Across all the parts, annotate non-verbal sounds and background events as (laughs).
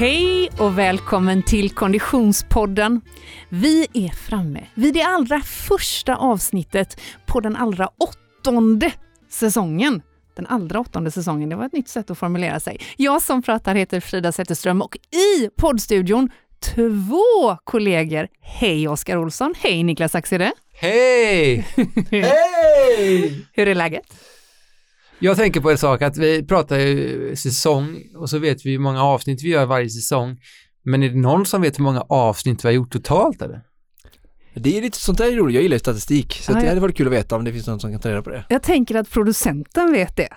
Hej och välkommen till Konditionspodden. Vi är framme vid det allra första avsnittet på den allra åttonde säsongen. Den allra åttonde säsongen, det var ett nytt sätt att formulera sig. Jag som pratar heter Frida Zetterström och i poddstudion två kollegor. Hej Oskar Olsson, hej Niklas Axede. Hej! (laughs) Hej! Hur är läget? Jag tänker på en sak att vi pratar ju säsong och så vet vi hur många avsnitt vi gör varje säsong. Men är det någon som vet hur många avsnitt vi har gjort totalt eller? Det är lite sånt där är roligt, jag gillar statistik så det hade varit kul att veta om det finns någon som kan ta reda på det. Jag tänker att producenten vet det.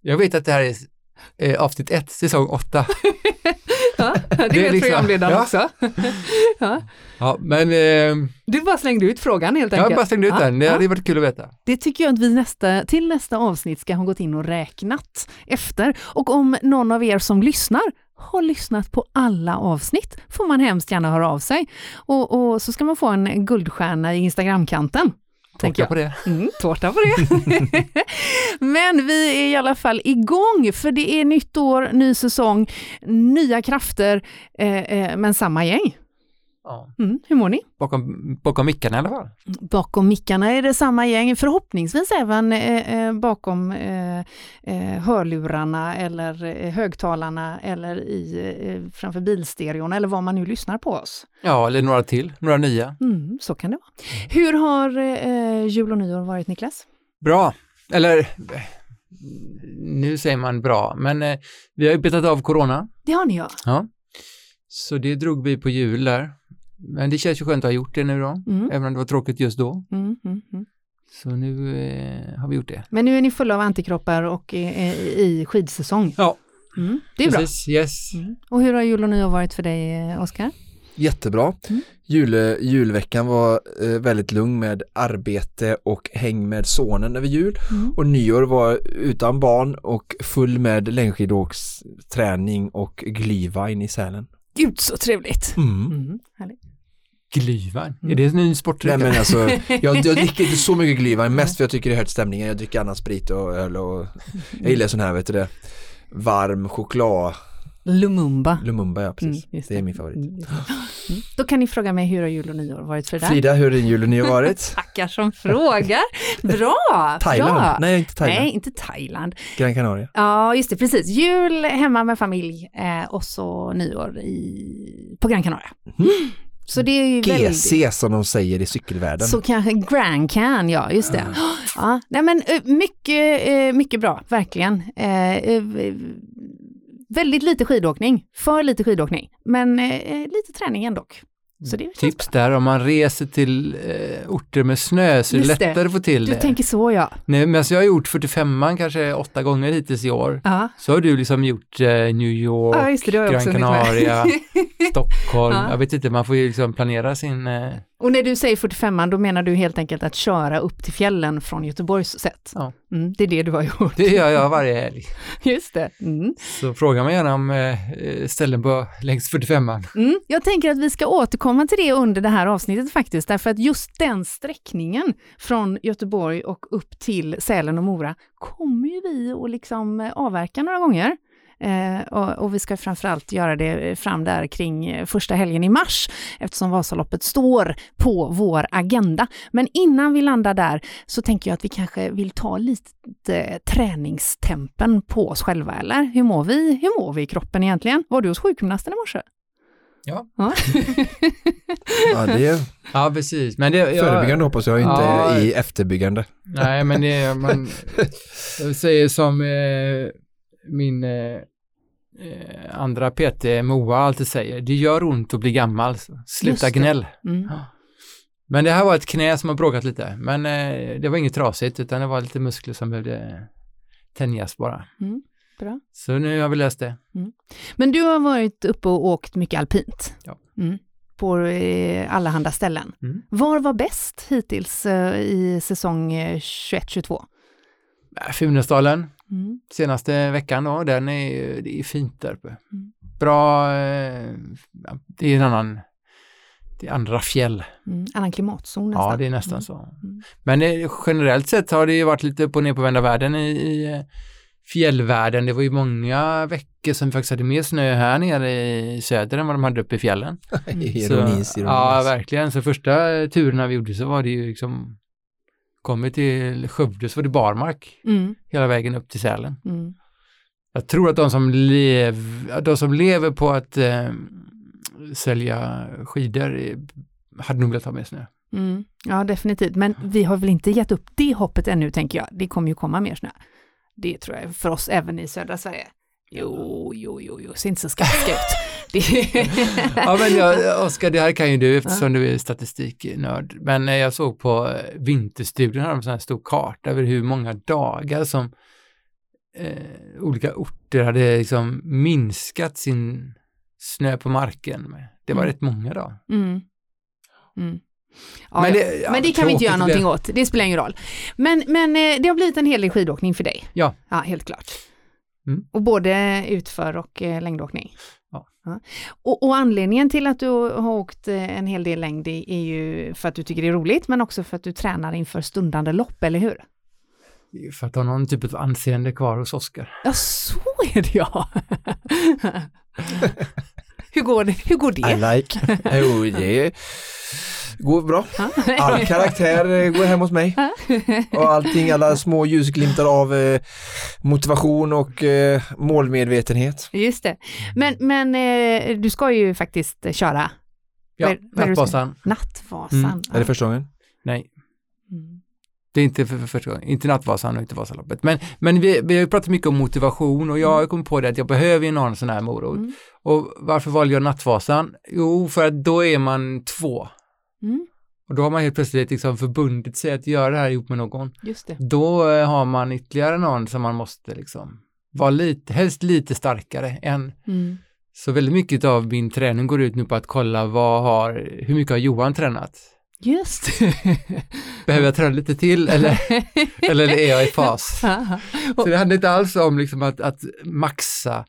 Jag vet att det här är eh, avsnitt 1, säsong 8. (laughs) Ja, det, Det är vet liksom- programledaren ja. också. (laughs) ja. Ja, men eh, Du bara slängde ut frågan helt jag enkelt. har bara slängt ut den. Det hade varit kul att veta. Det tycker jag att vi nästa, till nästa avsnitt ska ha gått in och räknat efter. Och om någon av er som lyssnar har lyssnat på alla avsnitt får man hemskt gärna höra av sig. Och, och så ska man få en guldstjärna i Instagramkanten. Tårta på det. Mm, tårta på det. (laughs) Men vi är i alla fall igång, för det är nytt år, ny säsong, nya krafter, eh, eh, men samma gäng. Ja. Mm, hur mår ni? Bakom, bakom mickarna i alla fall. Bakom mickarna är det samma gäng, förhoppningsvis även eh, eh, bakom eh, eh, hörlurarna eller eh, högtalarna eller i, eh, framför bilstereon eller var man nu lyssnar på oss. Ja, eller några till, några nya. Mm, så kan det vara. Hur har eh, jul och nyår varit Niklas? Bra, eller nu säger man bra, men vi har ju betat av corona. Det har ni ja. Ja. Så det drog vi på jul där. Men det känns ju skönt att ha gjort det nu då, Mm. även om det var tråkigt just då. Mm, mm, mm. Så nu eh, har vi gjort det. Men nu är ni fulla av antikroppar och eh, i skidsäsong. Ja, Mm, det är bra. precis. Yes. Mm. Och hur har jul och nyår varit för dig eh, Oskar? Jättebra. Mm. Jul, julveckan var eh, väldigt lugn med arbete och häng med sonen över jul Mm. och nyår var utan barn och full med längdskidåksträning och glühwein i Sälen. Gud så trevligt! Mm. Mm, härligt. Glühwein, Mm. är det en ny sportdryck? Nej men alltså, jag, jag (laughs) dricker inte så mycket glühwein, mest för jag tycker det hör till stämningen. Jag dricker annan sprit och öl och jag gillar sån här, vet du det, varm choklad, Lumumba. Lumumba ja precis. Mm, just det är min favorit. Mm, det. Mm. Då kan ni fråga mig hur har jul och nyår varit för dig? Frida, hur har din jul och nyår varit? (laughs) Tackar som frågar. Bra! Thailand? Bra. Nej, inte Thailand. Nej, inte Thailand. Gran Canaria. Ja, just det, precis. Jul hemma med familj eh, och så nyår i, på Gran Canaria. Mm. Så det är ju väldigt... GC som de säger i cykelvärlden. Så kanske Grand Can, ja just det. Ja, nej men eh, mycket, eh, mycket bra, verkligen. Eh, eh, Väldigt lite skidåkning, för lite skidåkning, men eh, lite träning ändå. Det Tips där om man reser till eh, orter med snö så är det Just det. lättare att få till Du det. tänker så ja. Nej, men alltså jag har gjort 45 kanske åtta gånger hittills i år. Ja, Så har du liksom gjort eh, New York, ja det, det Gran. Canaria, (laughs) Stockholm. Ja. Jag vet inte, man får ju liksom planera sin... Eh, Och när du säger 45 då menar du helt enkelt att köra upp till fjällen från Göteborgs sätt? Ja. Mm, det är det du har gjort. det gör jag varje helg. (laughs) Just det. Mm. Så fråga mig gärna om eh, ställen på längs 45an. Mm. Jag tänker att vi ska återkomma till det under det här avsnittet faktiskt, därför att just den sträckningen från Göteborg och upp till Sälen och Mora kommer ju vi att liksom eh, avverka några gånger. Eh, och, och vi ska framförallt göra det fram där kring eh, första helgen i mars, eftersom Vasaloppet står på vår agenda. Men innan vi landar där så tänker jag att vi kanske vill ta lite träningstempen på oss själva, eller? Hur mår vi? Hur mår vi i kroppen egentligen? Var du hos sjukgymnasten i morse? Ja. Ja. (laughs) Ja, det är Ja, precis. Men det, jag, förebyggande hoppas jag, inte Ja. i efterbyggande. Nej, men det är, man (laughs) jag säger som eh, min eh, eh, andra PT, Moa, alltid säger, det gör ont att bli gammal, sluta gnäll. Mm. Men det här var ett knä som har bråkat lite, men eh, det var inget trasigt, utan det var lite muskler som behövde tänjas bara. Mm. Bra. Så nu har vi löst det. Men du har varit uppe och åkt mycket alpint. Ja. Mm. På eh, allehanda ställen. Mm. Var var bäst hittills eh, i säsong eh, 21-22? Äh, Funäsdalen, Mm. senaste veckan då, den är, ju- det är fint där uppe. Bra, eh, det är en annan, det är andra fjäll. Mm. Annan klimatzon nästan. Ja, det är nästan Mm. så. Mm. Men eh, generellt sett har det ju varit lite på ner på vända världen i, i, eh, fjällvärlden. Det var ju många veckor som vi faktiskt hade mer snö här nere i söder än vad de hade uppe i fjällen. (laughs) Ironis, Så, ironis. Ja, verkligen. Så första turerna vi gjorde så var det ju liksom, kom vi till Skövde så var det barmark Mm, hela vägen upp till Sälen. mm. Jag tror att de som, lev, de som lever på att eh, sälja skidor hade nog velat ha med snö. Mm. Ja, definitivt. Men vi har väl inte gett upp det hoppet ännu, tänker jag. Det kommer ju komma mer snö. Det tror jag för oss även i södra Sverige. Jo, jo, jo, jo, ser inte så skarpt ut. (laughs) Det... (laughs) Ja men jag, Oskar, det här kan ju du eftersom du är statistiknörd. Men eh, jag såg på eh, Vinterstudion, har de en här stor karta över hur många dagar som eh, olika orter hade liksom minskat sin snö på marken med. Det var Mm. rätt många dagar. Mm. Mm. Ja, Men det- det, ja, men det kan vi inte göra det någonting blev. åt. Det spelar ingen roll. Men, men eh, det har blivit en hel del skidåkning för dig. Ja. Ja, helt klart. Mm. Och både utför och eh, längdåkning. Ja. Och, och anledningen till att du har åkt eh, en hel del längd är ju för att du tycker det är roligt, men också för att du tränar inför stundande lopp, eller hur? För att ha någon typ av anseende kvar hos Oskar. Ja, så är det ja. (laughs) hur, går det? hur går I det? like. (laughs) Jo, det går bra. Ja. All karaktär eh, går hem hos mig. Och allting, alla små ljusglimtar av eh, motivation och eh, målmedvetenhet. Just det. Men, men du ska ju faktiskt köra Ja, du ska- Nattvasan. Nattvasan. Mm. Är det första gången? Nej, Mm. det är inte för, för första gången. Inte Nattvasan och inte Vasaloppet. Men, men vi, vi har ju pratat mycket om motivation och jag har kommit på det att jag behöver ju någon sån här morot. Mm. Och varför valde jag Nattvasan? Jo, för att då är man två. Mm. Och då har man helt plötsligt liksom förbundit sig att göra det här ihop med någon. Just det. Då eh, har man ytterligare någon som man måste liksom vara lite, helst lite starkare än. Mm. Så väldigt mycket av min träning går ut nu på att kolla vad har, hur mycket har Johan tränat? Just. (laughs) Behöver jag träna lite till eller, (laughs) eller är jag i fas? (laughs) Så det handlar inte alls om liksom att, att maxa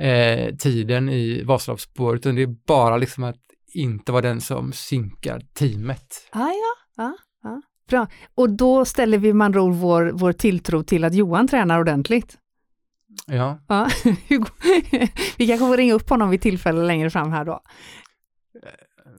eh, tiden i Vasaloppsspåret, utan det är bara liksom att inte vara den som synkar teamet. Ah, ja, ja, ja. Bra. Och då ställer vi man ord vår, vår tilltro till att Johan tränar ordentligt. Ja, Ja. (laughs) (laughs) vi kanske får ringa upp honom vid tillfälle längre fram här då.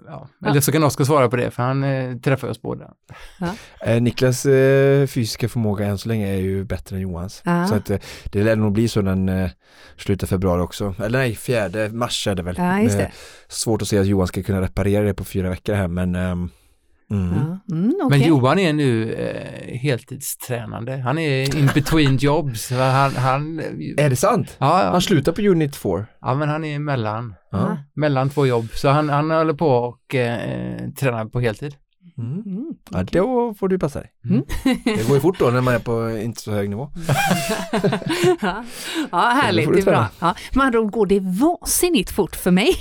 Ja. Eller så kan Oskar svara på det, för han eh, träffar oss båda. (laughs) Eh, Niklas eh, fysiska förmåga än så länge är ju bättre än Johans. Ja. Så att, eh, det lär nog bli så den eh, slutet februari också. Eller nej, fjärde mars är det väl. Ja, just Eh, svårt att se att Johan ska kunna reparera det på fyra veckor här men ehm, mm. Ja. Mm, Men okej. Johan är nu eh, heltidstränande. Han är in between (laughs) jobs. Han, han, Är det sant? ja, ja. Han slutar på Unit 4. ja, men han är mellan, Ja. mellan två jobb. Så han, han håller på och eh, tränar på heltid. Mm. Mm, Ja, då får du passa dig. Mm. Det går ju fort då när man är på inte så hög nivå. (laughs) ja, ja, härligt, det är bra. Ja, med andra ord går det vansinnigt fort för mig.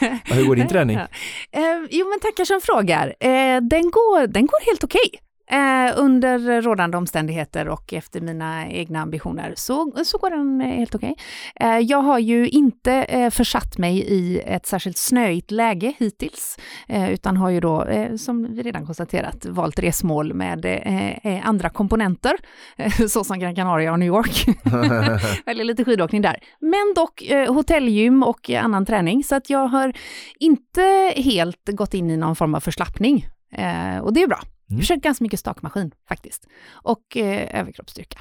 Ja, hur går din träning? (laughs) Ja. Eh, jo, men tackar som frågar. Eh, den, går, den går helt okej. Eh, under rådande omständigheter och efter mina egna ambitioner så, så går den eh, helt okej. Eh, jag har ju inte eh, försatt mig i ett särskilt snöigt läge hittills, eh, utan har ju då, eh, som vi redan konstaterat, valt resmål med eh, eh andra komponenter, eh, (laughs) såsom Gran Canaria och New York. (laughs) Eller lite skidåkning där. Men dock eh, hotellgym och annan träning, så att jag har inte helt gått in i någon form av förslappning. Eh, och det är bra. Mm. Jag Mm. har kört ganska mycket stakmaskin faktiskt. Och eh, överkroppsstyrka.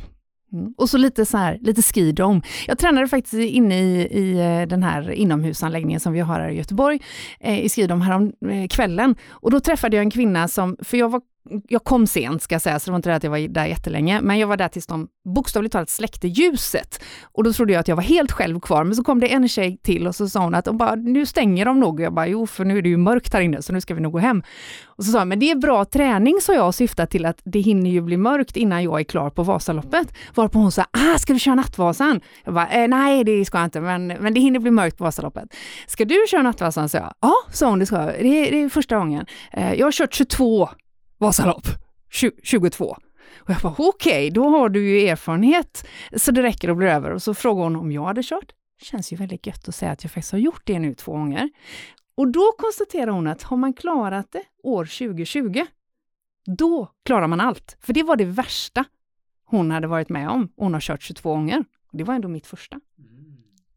Mm. Och så lite så här, lite skidom. Jag tränade faktiskt inne i, i eh, den här inomhusanläggningen som vi har här i Göteborg, eh, i skidom härom eh, kvällen. Och då träffade jag en kvinna som, för jag var jag kom sent ska jag säga, så det var inte det att jag var där jättelänge, men jag var där tills de bokstavligt talat släckte ljuset. Och då trodde jag att jag var helt själv kvar, men så kom det en tjej till och så sa hon att de bara, nu stänger de nog. Och jag bara, jo, för nu är det ju mörkt här inne, så nu ska vi nog gå hem. Och så sa jag, men det är bra träning, så jag syftar till att det hinner ju bli mörkt innan jag är klar på Vasaloppet. Varpå hon sa, ah, ska du köra Nattvasan? Jag bara, eh, nej det ska jag inte, men, men det hinner bli mörkt på Vasaloppet. Ska du köra Nattvasan? sa jag. Ja, sa hon, det ska jag. Det är, det är första gången. Eh, jag har kört 22 Vasalopp. 20, 22. Och jag bara, okej, då har du ju erfarenhet så det räcker att bli över. Och så frågade hon om jag hade kört. Det känns ju väldigt gött att säga att jag faktiskt har gjort det nu två gånger. Och då konstaterar hon att har man klarat det år 2020, då klarar man allt. För det var det värsta hon hade varit med om. Hon har kört 22 gånger. Det var ändå mitt första.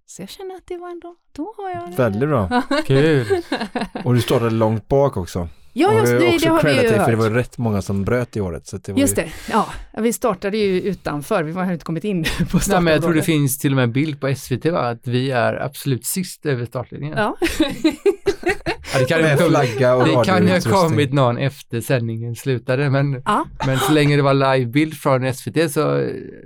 Så jag känner att det var ändå, då har jag det. Väldigt bra. (laughs) Kul! Och du startade långt bak också. Ja, just och det, också det har vi ju dig, för det var hört. rätt många som bröt i året. Så det var Just ju... det, ja. Vi startade ju utanför, vi har inte kommit in (laughs) på Nej, men jag tror det startområdet. finns till och med bild på SVT va? att vi är absolut sist över startlinjen. Ja. (laughs) Ja, det kan ju ha kommit, flagga och det kan ju ha kommit någon efter sändningen slutade, men, ja, men så länge det var livebild från SVT så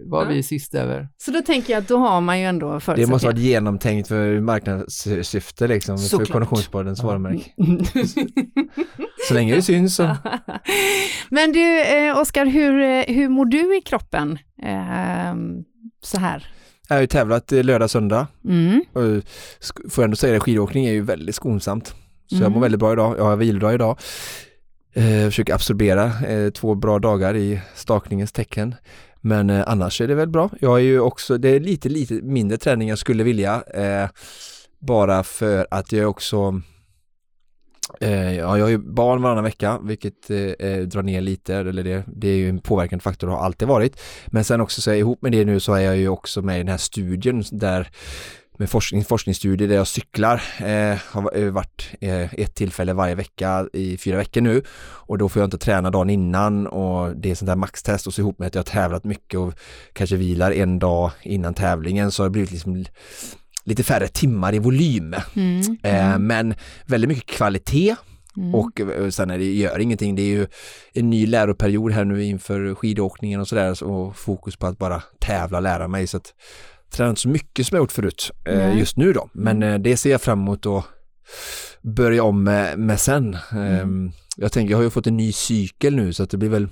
var Ja. vi sist över. så då tänker jag att då har man ju ändå Det måste förutsättningar. vara genomtänkt för marknadssyfte liksom, för Såklart. Konditionspoddens varumärke. (laughs) Så länge det syns så. (laughs) Men du, eh, Oskar, hur, eh, hur mår du i kroppen eh, så här? Jag har ju tävlat lördag, söndag. Mm. Och får jag ändå säga det, skidåkning är ju väldigt skonsamt. Så jag Mm. mår väldigt bra idag. Jag har vilodag idag. Eh, försöker absorbera eh, två bra dagar i stakningens tecken. Men eh, annars är det väl bra. Jag är ju också, det är lite, lite mindre träning jag skulle vilja. Eh, bara för att jag också Eh, ja, jag har ju barn varannan vecka, vilket eh, eh, drar ner lite, eller det, det är ju en påverkande faktor och har alltid varit. Men sen också så ihop med det nu så är jag ju också med i den här studien där med forskning, forskningsstudie där jag cyklar, eh, har eh, varit eh, ett tillfälle varje vecka i fyra veckor nu och då får jag inte träna dagen innan och det är sånt där maxtest och så ihop med att jag har tävlat mycket och kanske vilar en dag innan tävlingen så har det blivit liksom lite färre timmar i volym. Mm. Eh, men väldigt mycket kvalitet Mm. och eh, sen är det gör ingenting. Det är ju en ny läroperiod här nu inför skidåkningen och sådär och fokus på att bara tävla och lära mig så att tränar inte så mycket som jag gjort förut Nej. just nu då. Men Mm. eh, det ser jag fram emot att börja om med, med sen. Mm. Ehm, jag tänker, jag har ju fått en ny cykel nu så att det blir väl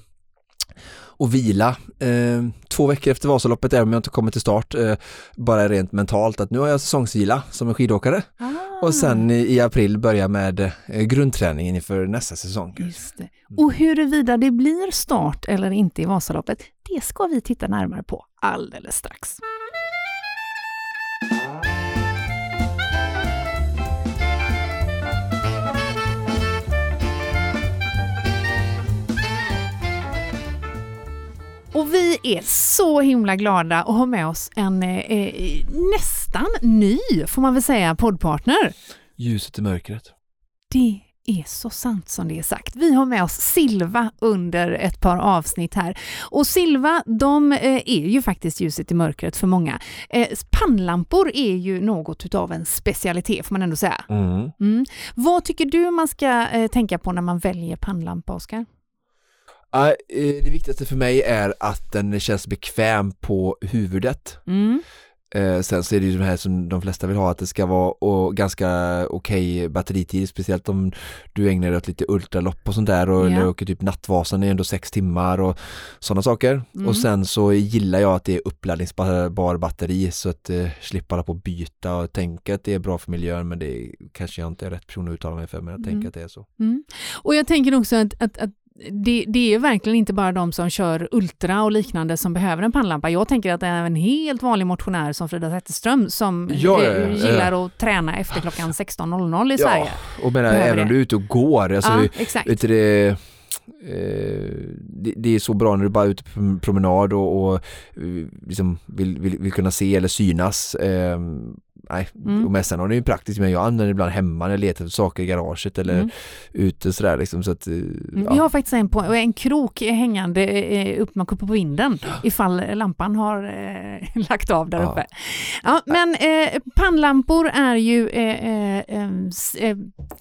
att vila eh, två veckor efter Vasaloppet, även om jag inte kommer till start, eh, bara rent mentalt att nu har jag säsongsvila som en skidåkare Ah, och sen i, i april börja med eh, grundträningen inför nästa säsong. Just det. Och huruvida det blir start eller inte i Vasaloppet, det ska vi titta närmare på alldeles strax. Vi är så himla glada att ha med oss en eh, eh, nästan ny, får man väl säga, poddpartner. Ljuset i mörkret. Det är så sant som det är sagt. Vi har med oss Silva under ett par avsnitt här. Och Silva, de eh, är ju faktiskt ljuset i mörkret för många. Eh, pannlampor är ju något utav en specialitet får man ändå säga. Mm. Mm. Vad tycker du man ska tänka på när man väljer pannlampa, Oskar? Ja, eh, det viktigaste för mig är att den känns bekväm på huvudet. Mm. Eh, sen så är det ju de här som de flesta vill ha, att det ska vara ganska okej batteritid, speciellt om du ägnar dig åt lite ultralopp och sånt där och eller åker typ Nattvasan är ändå sex timmar och sådana saker. Mm. Och sen så gillar jag att det är uppladdningsbar batteri så att eh, slippa hålla på och byta och tänka att det är bra för miljön men det är, kanske jag inte är rätt person att uttala mig för men jag Mm. tänker att det är så. Mm. Och jag tänker också att, att, att det, det är verkligen inte bara de som kör Ultra och liknande som behöver en pannlampa. Jag tänker att det är en helt vanlig motionär som Frida Zetterström som Ja, ja, eh, ja, gillar att träna efter klockan 16.00 i Sverige. och menar, även om det. du är ute och går, alltså, ja, exakt. vet du, det, eh, det, det är så bra när du bara är ute på promenad och, och eh, liksom vill, vill, vill kunna se eller synas. Eh, nej, Mm. och men sen har det ju praktiskt, men jag använder ibland hemma när jag letar efter saker i garaget eller Mm. ute sådär liksom så att eh, Mm, ja. Vi har faktiskt en, på, en krok hängande eh, upp man uppe på vinden (gasps) ifall lampan har eh, (laughs) lagt av där Ja. uppe. Ja, men eh, pannlampor är ju, eh,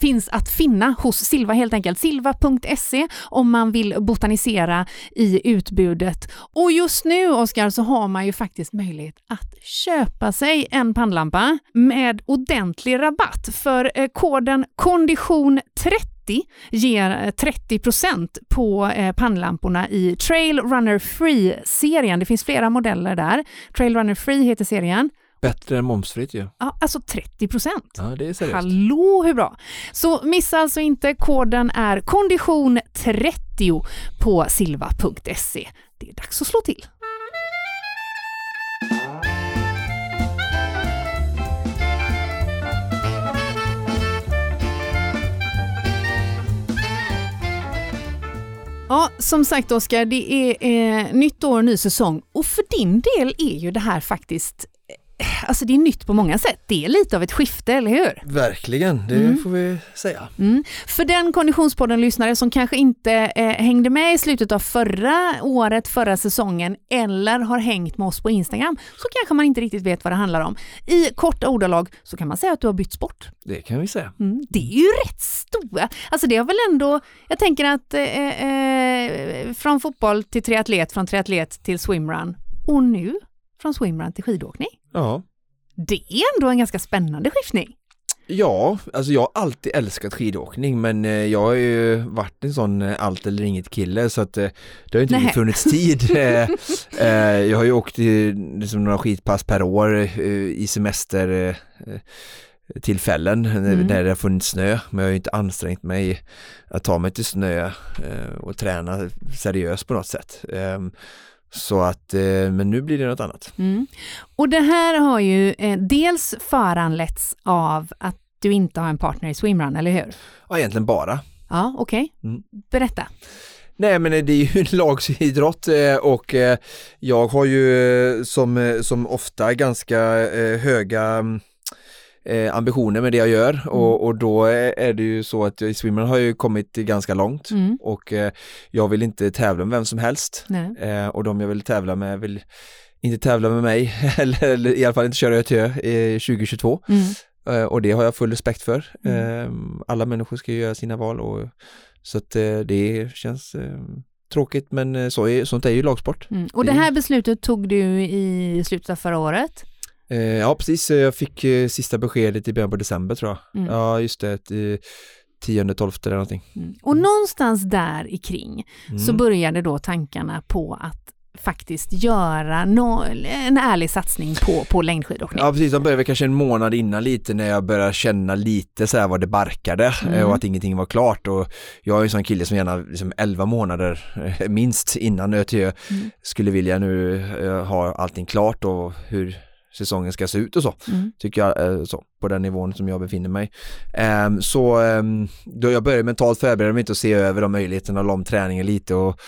finns att finna hos Silva helt enkelt. Silva.se om man vill botanisera i utbudet. Och just nu, Oskar, så har man ju faktiskt möjlighet att köpa sig en pannlampa med ordentlig rabatt. För eh, koden kondition 30 ger eh, 30% på eh, pannlamporna i Trail Runner Free-serien. Det finns flera modeller där. Trail Runner Free heter serien. Bättre än momsfritt ju. Ja, alltså 30 Ja, det är seriöst. Hallå, hur bra? Så missa alltså inte, koden är kondition 30 på silva.se. Det är dags att slå till. Ja, som sagt Oskar, det är eh, nytt år, ny säsong och för din del är ju det här faktiskt Alltså det är nytt på många sätt. Det är lite av ett skifte, eller hur? Verkligen, det mm. får vi säga. Mm. För den Konditionspodden-lyssnare som kanske inte eh, hängde med i slutet av förra året, förra säsongen eller har hängt med oss på Instagram så kanske man inte riktigt vet vad det handlar om. I korta ordalag så kan man säga att du har bytt sport. Det kan vi säga. Mm. Det är ju rätt stora, alltså det har väl ändå, jag tänker att eh, eh, från fotboll till triatlet, från triatlet till swimrun och nu från swimrun till skidåkning. Ja. Det är ändå en ganska spännande skiftning. Ja, alltså jag har alltid älskat skidåkning men eh, jag har ju varit en sån eh, allt eller inget kille så att eh, det har inte Nej. funnits tid. (laughs) jag har ju åkt liksom några skidpass per år i semester tillfällen mm. när det har funnits snö men jag har ju inte ansträngt mig att ta mig till snö och träna seriöst på något sätt. Så att, eh, men nu blir det något annat. Mm. Och det här har ju eh, dels föranletts av att du inte har en partner i swimrun, eller hur? Ja, egentligen bara. Ja, okej. Okay. Mm. Berätta. Nej men det är ju en (laughs) lagsidrott eh, och jag har ju som, som ofta ganska höga mm, eh, ambitioner med det jag gör mm. och, och då är det ju så att i swimrun har jag ju kommit ganska långt mm. och eh, jag vill inte tävla med vem som helst eh, och de jag vill tävla med vill inte tävla med mig (laughs) eller, eller i alla fall inte köra ÖTÖ i 2022 mm. Eh, och det har jag full respekt för. Mm. Ehm, alla människor ska göra sina val och så att eh, det känns ehm, tråkigt men så är, sånt är ju lagsport. Mm. Och det här beslutet tog du i slutet av förra året? Eh, ja, precis. Jag fick eh, sista beskedet i början på december tror jag. Mm. Ja, just det. Eh, tionde, tolfte eller någonting. Mm. Och någonstans där i kring mm. så började då tankarna på att faktiskt göra no en ärlig satsning på, på längdskidåkning. Ja precis, de började kanske en månad innan lite när jag började känna lite så här vad det barkade mm. och att ingenting var klart och jag är en sån kille som gärna liksom 11 månader minst innan ÖTÖ mm. skulle vilja nu ha allting klart och hur säsongen ska se ut och så. Mm. Tycker jag, eh, så, på den nivån som jag befinner mig. Um, så um, då jag började mentalt förbereda mig inte och se över de möjligheterna och la om träningen lite och,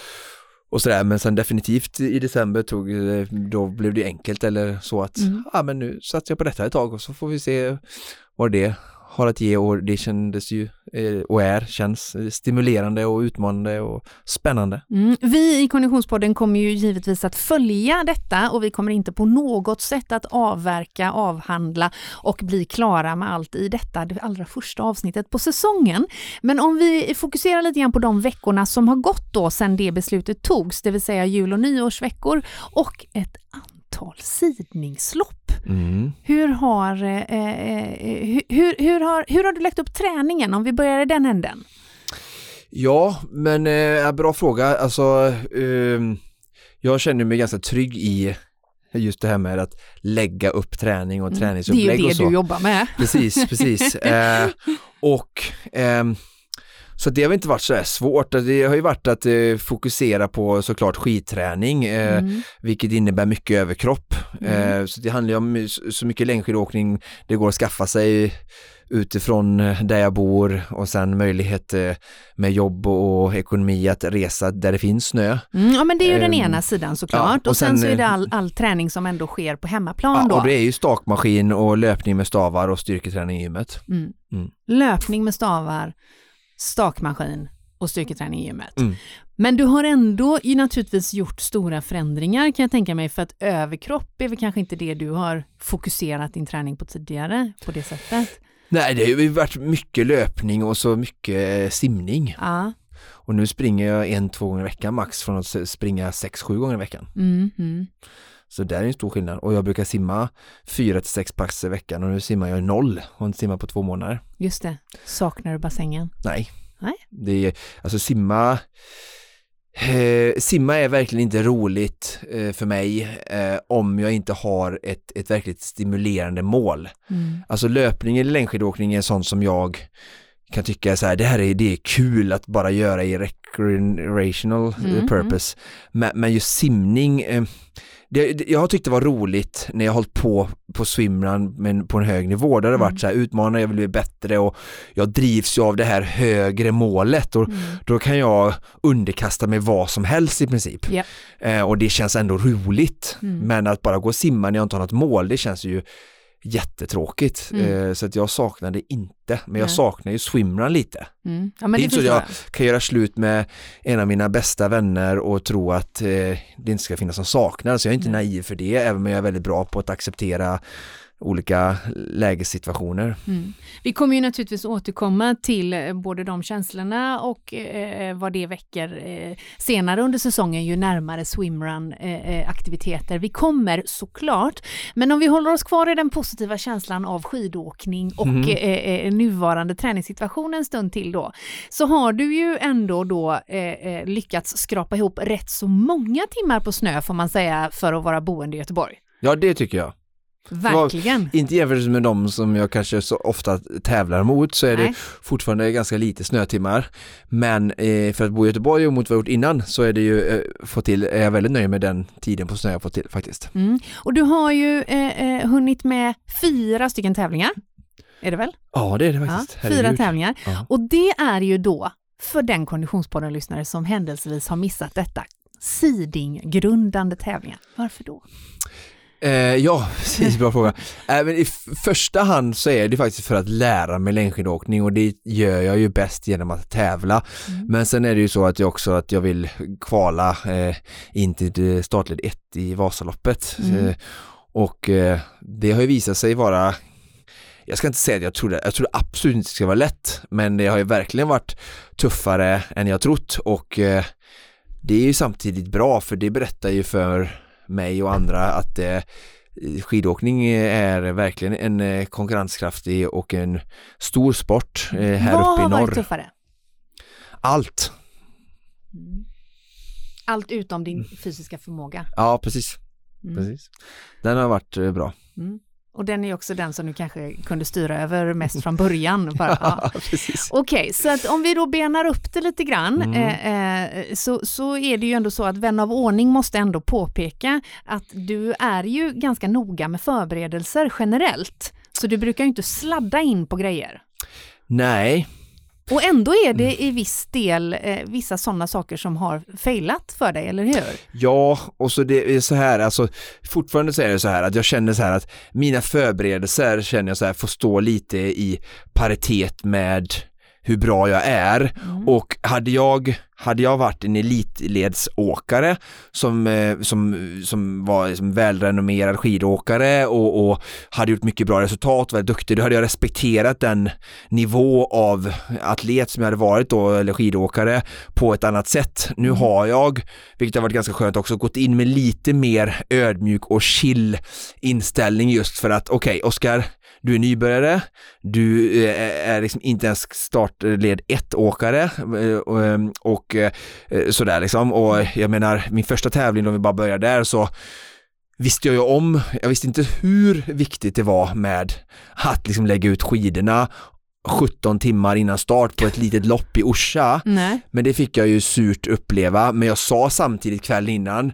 och sådär men sen definitivt i december tog då blev det enkelt eller så att mm. ja men nu satsar jag på detta ett tag och så får vi se vad det har att ge och det kändes ju eh, och är, känns stimulerande och utmanande och spännande. Mm. Vi i Konditionspodden kommer ju givetvis att följa detta och vi kommer inte på något sätt att avverka, avhandla och bli klara med allt i detta, det allra första avsnittet på säsongen. Men om vi fokuserar lite grann på de veckorna som har gått då sedan det beslutet togs, det vill säga jul och nyårsveckor och ett antal sidningslopp. Mm. Hur, har, eh, eh hur, hur, har, hur har du lagt upp träningen om vi börjar i den änden? Ja, men eh, bra fråga. Alltså, eh, jag känner mig ganska trygg i just det här med att lägga upp träning och mm. träningsupplägg och så. Det är ju det du jobbar med. Precis, precis. (laughs) eh, och ehm, så det har inte varit så svårt. Det har ju varit att eh, fokusera på såklart skidträning, eh, mm. vilket innebär mycket överkropp. Mm. Eh, så det handlar ju om så mycket längdskidåkning det går att skaffa sig utifrån där jag bor och sen möjlighet med jobb och ekonomi att resa där det finns snö. Mm, ja men det är ju den ehm, ena sidan såklart ja, och, och sen, sen, så är det all, all träning som ändå sker på hemmaplan ja, då. och det är ju stakmaskin och löpning med stavar och styrketräning i gymmet. Mm. Mm. Löpning med stavar, stakmaskin och styrketräning i gymmet. Mm. Men du har ändå ju naturligtvis gjort stora förändringar kan jag tänka mig för att överkropp är väl kanske inte det du har fokuserat din träning på tidigare på det sättet? Nej, det har ju varit mycket löpning och så mycket eh, simning. Ja. Och nu springer jag en, två gånger i veckan max från att springa sex, sju gånger i veckan. Mm, mm. Så där är en stor skillnad och jag brukar simma fyra till sex pass i veckan och nu simmar jag noll och inte simmar på två månader. Just det. Saknar du bassängen? Nej. Nej. Det är, alltså simma Eh, simma är verkligen inte roligt eh, för mig eh, om jag inte har ett, ett verkligt stimulerande mål. Mm. Alltså löpning eller längdskidåkning är sånt som jag kan tycka så här, det här är, det är kul att bara göra i recreational eh, Mm, purpose. Men, men just simning, eh, det, det, jag har tyckt det var roligt när jag har hållit på på swimrun men på en hög nivå. Där det Mm. varit så här utmanande, jag vill bli bättre och jag drivs ju av det här högre målet och Mm. då kan jag underkasta mig vad som helst i princip. Ja. Eh, och det känns ändå roligt. Mm. Men att bara gå och simma när jag inte har något mål, det känns ju jättetråkigt. Mm. Eh, så att jag saknar det inte, men jag Nej. saknar ju swimrun lite. Mm. Ja, men Det är det inte så förstår jag-. Kan göra slut med en av mina bästa vänner och tro att eh, det inte ska finnas någon saknad, så jag är inte Nej. naiv för det, även om jag är väldigt bra på att acceptera olika lägessituationer. Mm. Vi kommer ju naturligtvis återkomma till eh, både de känslorna och eh, vad det väcker eh, senare under säsongen ju närmare swimrun-aktiviteter vi kommer såklart. Men om vi håller oss kvar i den positiva känslan av skidåkning och eh, eh, nuvarande träningssituation en stund till då, så har du ju ändå då eh, eh, lyckats skrapa ihop rätt så många timmar på snö får man säga för att vara boende i Göteborg. Ja, det tycker jag. Verkligen. Inte jämfört med de som jag kanske så ofta tävlar mot så är det Nej. fortfarande ganska lite snötimmar. Men eh, för att bo i Göteborg och mot vad jag gjort innan så är det ju eh, fått till, är jag väldigt nöjd med den tiden på snö jag fått till faktiskt. Mm. Och du har ju eh, eh, hunnit med fyra stycken tävlingar. Är det väl? Ja, det är det Ja, faktiskt. fyra Herregud. tävlingar. Ja. Och det är ju då, för den Konditionspodden-lyssnare som händelsevis har missat detta, Siding-grundande tävlingar. Varför då? Eh, ja, (laughs) precis, bra fråga. Eh, men I första hand så är det faktiskt för att lära mig längdskidåkning och det gör jag ju bäst genom att tävla. Mm. Men sen är det ju så att jag också att jag vill kvala eh, in till startled 1 i Vasaloppet. Mm. Eh, och eh, det har ju visat sig vara jag ska inte säga att jag trodde, jag trodde absolut inte det ska vara lätt, men det har ju verkligen varit tuffare än jag trott och eh, det är ju samtidigt bra för det berättar ju för mig och andra att eh, skidåkning är verkligen en eh, konkurrenskraftig och en stor sport eh, här Vad uppe i har varit norr. tuffare? Allt, Mm. Allt utom din fysiska förmåga. ja precis, Mm. precis. Den har varit bra. Mm. Och den är också den som du kanske kunde styra över mest från början. Bara, (laughs) ja. Okej, så att om vi då benar upp det lite grann Mm. eh, eh, så, så är det ju ändå så att vän av ordning måste ändå påpeka att du är ju ganska noga med förberedelser generellt. Så du brukar ju inte sladda in på grejer. Nej, Och ändå är Mm. det i viss del eh, vissa sådana saker som har failat för dig, eller hur? Ja, och så det är så här, alltså fortfarande så är det så här att jag känner så här att mina förberedelser känner jag så här får stå lite i paritet med hur bra jag är Mm. och hade jag, hade jag varit en elitledsåkare som, eh, som, som var liksom välrenommerad skidåkare och, och hade gjort mycket bra resultat, var duktig, då hade jag respekterat den nivå av atlet som jag hade varit då, eller skidåkare, på ett annat sätt. Nu har jag, vilket har varit ganska skönt också, gått in med lite mer ödmjuk och chill inställning just för att okej, Oskar, du är nybörjare, du eh, är liksom inte ens startled ett åkare eh, och, eh, och eh, sådär liksom och jag menar min första tävling om vi bara börjar där så visste jag ju om, jag visste inte hur viktigt det var med att liksom lägga ut skidorna 17 timmar innan start på ett litet lopp i Orsa. Nej. Men det fick jag ju surt uppleva, men jag sa samtidigt kvällen innan,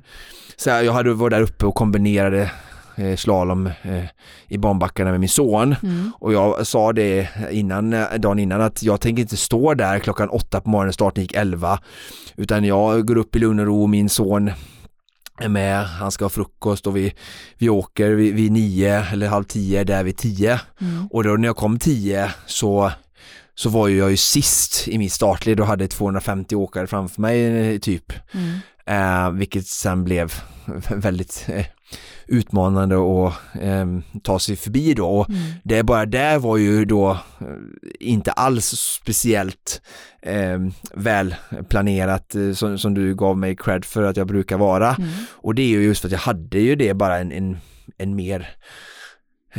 så jag hade varit där uppe och kombinerade eh, slalom eh, i banbackarna med min son Mm. och jag sa det innan, eh, dagen innan att jag tänker inte stå där klockan åtta på morgonen, starten gick elva utan jag går upp i lugn och ro, min son är med, han ska ha frukost och vi, vi åker vid, vid nio eller halv tio, där vid tio Mm. och då när jag kom 10 så, så var ju jag ju sist i min startled och hade 250 åkare framför mig eh, typ. Mm. Eh, vilket sen blev (laughs) väldigt eh, utmanande att eh, ta sig förbi då. Och Mm. det bara där var ju då eh, inte alls speciellt eh, väl planerat som, som du gav mig cred för att jag brukar vara. Mm. Och det är ju just för att jag hade ju det bara en, en, en mer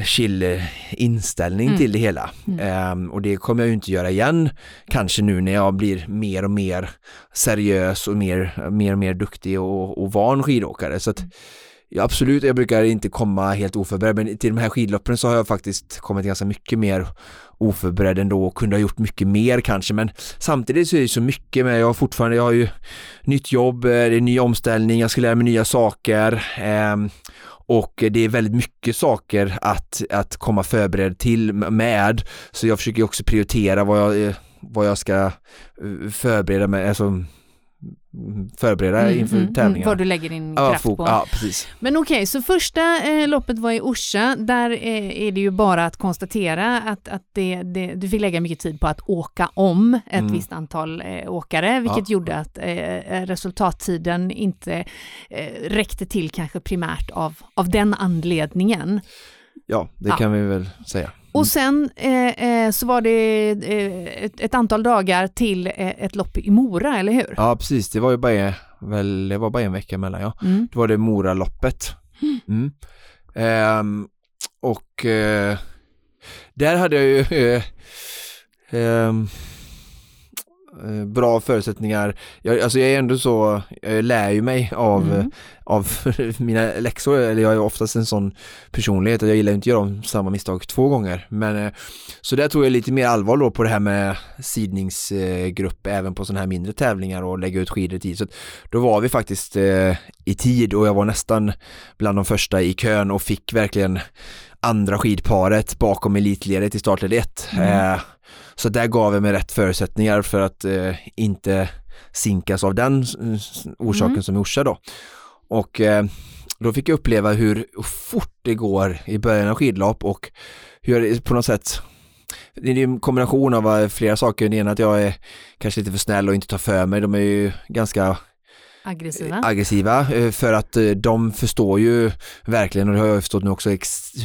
chill eh, inställning Mm. till det hela. Mm. Ehm, och det kommer jag ju inte göra igen, kanske nu när jag blir mer och mer seriös och mer, mer och mer duktig och, och van skidåkare. Så att Ja, absolut, jag brukar inte komma helt oförberedd men till de här skidloppen så har jag faktiskt kommit ganska mycket mer oförberedd ändå och kunde ha gjort mycket mer kanske men samtidigt så är det så mycket med, jag har fortfarande, jag har ju nytt jobb, eh, det är ny omställning, jag ska lära mig nya saker eh, och det är väldigt mycket saker att, att komma förberedd till med. Så jag försöker också prioritera vad jag, eh, vad jag ska eh, förbereda mig, alltså förbereda mm, inför mm, tävlingarna. Vad du lägger din ja, kraft på. Ja, precis. Men okej, okay, så första eh, loppet var i Orsa. Där eh, är det ju bara att konstatera att, att det, det, du fick lägga mycket tid på att åka om ett mm. visst antal eh, åkare, vilket ja. gjorde att eh, resultattiden inte eh, räckte till kanske primärt av, av den anledningen. Ja, det ja. kan vi väl säga. Och sen eh, eh, så var det eh, ett, ett, antal dagar till eh, ett lopp i Mora, eller hur? Ja, precis. Det var ju bara, väl, det var bara en vecka emellan, ja. Mm. Då var det Moraloppet. Mm. Ehm, och eh, där hade jag ju ehm, Eh, bra förutsättningar. Jag, alltså jag är ändå så, jag lär ju mig av, mm. av (laughs) mina läxor, eller jag är oftast en sån personlighet att jag gillar inte att göra om samma misstag två gånger. Men eh, så där tog jag lite mer allvar då på det här med sidningsgrupp även på sådana här mindre tävlingar och lägga ut skidor i tid. Så då var vi faktiskt eh, i tid och jag var nästan bland de första i kön och fick verkligen andra skidparet bakom elitledet i startled 1. Mm. Eh, så där gav jag mig rätt förutsättningar för att eh, inte sinkas av den orsaken mm. som i Orsa då. Och eh, då fick jag uppleva hur fort det går i början av skidlopp och hur jag på något sätt det är en kombination av eh, flera saker. Det ena att jag är kanske lite för snäll och inte tar för mig. De är ju ganska aggressiva, aggressiva eh, för att eh, de förstår ju verkligen och det har jag förstått nu också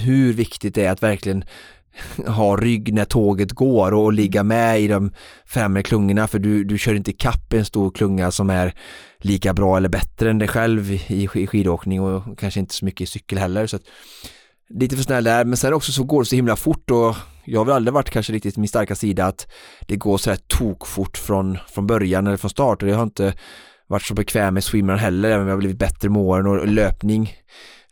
hur viktigt det är att verkligen (laughs) ha rygg när tåget går och ligga med i de främre klungorna för du, du kör inte kapp en stor klunga som är lika bra eller bättre än dig själv i, i skidåkning och kanske inte så mycket i cykel heller. Så att, lite för snäll där, men sen också så går det så himla fort och jag har väl aldrig varit kanske riktigt min starka sida att det går så här tokfort från, från början eller från start och jag har inte varit så bekväm med swimrun heller, även om jag blivit bättre med åren och löpning